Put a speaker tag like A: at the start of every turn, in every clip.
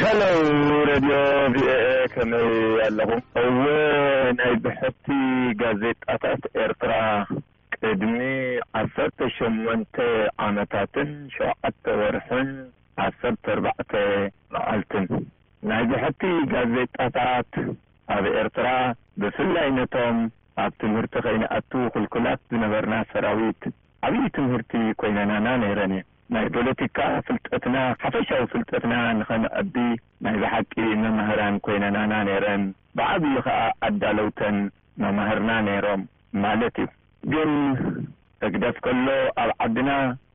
A: ሄሎ ሬድዮ ቪኦኤ ከመይ ኣለኹም? እወ ናይ ብሕቲ ጋዜጣታት ኤርትራ ቅድሚ ዓሰርተ ሸሞንተ ዓመታትን ሸውዓተ ወርሕን ዓሰርተ ኣርባዕተ መዓልትን ናይ ብሕቲ ጋዜጣታት ኣብ ኤርትራ ብፍላይ ነቶም ኣብ ትምህርቲ ከይንኣቱ ክልኩላት ዝነበርና ሰራዊት ዓብይ ትምህርቲ ኮይነናና ነይረን እየን። ናይ ፖለቲካ ፍልጠትና ሓፈሻዊ ፍልጠትና ንኸነዕቢ ናይ ብሓቂ መማህራን ኮይነናና ነይረን። ብዓብዩ ከኣ ኣዳለውተን መማህርና ነይሮም። ማለት እዩ። ግን ህግደፍ ከሎ ኣብ ዓድና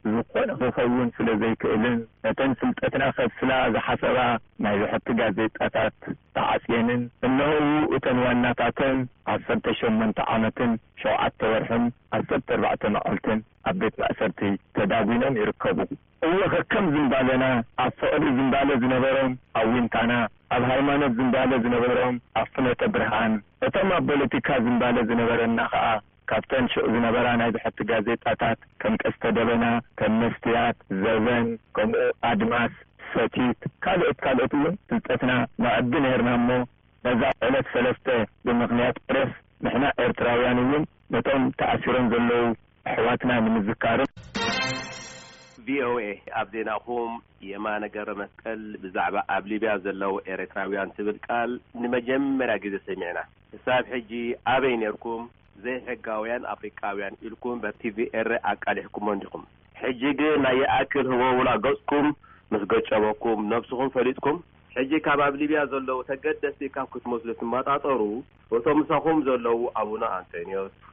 A: ዝኾነ ክኸውን ስለ ዘይክእልን ነተን ፍልጠትና ከብስላ ዝሓሰባ ናይ ብሕቲ ጋዜጣታት ተዓጽየንን እነሆዉ እተን ዋናታተን ዓሰርተ ሸሞንተ ዓመትን ሸውዓተ ወርሕን ዓሰርተ ኣርባዕተ መዓልትን ኣብ ቤት ማእሰርቲ ተዳጒኖም ይርከቡ። እወ ከከም ዝምባለና ኣብ ፍቕሪ ዝምባለ ዝነበሮም ኣብ ዊንታና ኣብ ሃይማኖት ዝምባለ ዝነበሮም ኣብ ፍኖተ ብርሃን እቶም ኣብ ቦለቲካ ዝምባለ ዝነበረና ከኣ ካብተን ሽቅ ዝነበራ ናይ ብሕቲ ጋዜጣታት ከም ቀስተ ደበና ከም መስትያት ዘበን ከምኡ ኣድማስ ሰቲት ካልኦት ካልኦት እውን ፍልጠትና ነዕቢ ነይርና እሞ ነዛ ዕለት ሰለስተ ብምኽንያት ፕረስ ንሕና ኤርትራውያን እውን ነቶም ተኣሲሮም ዘለዉ ኣሕዋትና ንምዝካርን።
B: ቪኦኤ ኣብ ዜናኹም የማነ ገብረመስቀል ብዛዕባ ኣብ ሊብያ ዘለዉ ኤርትራውያን ትብል ቃል ንመጀመርያ ግዜ ሰሚዕና ክሳብ ሕጂ ኣበይ ኔርኩም ዘይሕጋውያን ኣፍሪቃውያን ኢልኩም ብ ቲቪ ኤረ ኣቃሊሕኩሞ እንዲኹም ሕጂ ግን ናይ ይኣክል ህቦብላ ገጽኩም ምስ ገጨበኩም ነብስኹም ፈሊጥኩም ሕጂ ካብ ኣብ ሊብያ ዘለዉ ተገደስቲ ካብ ክትመስሉ ትመጣጠሩ እቶም ምሳኹም ዘለዉ ኣቡነ ኣንጠንዮስ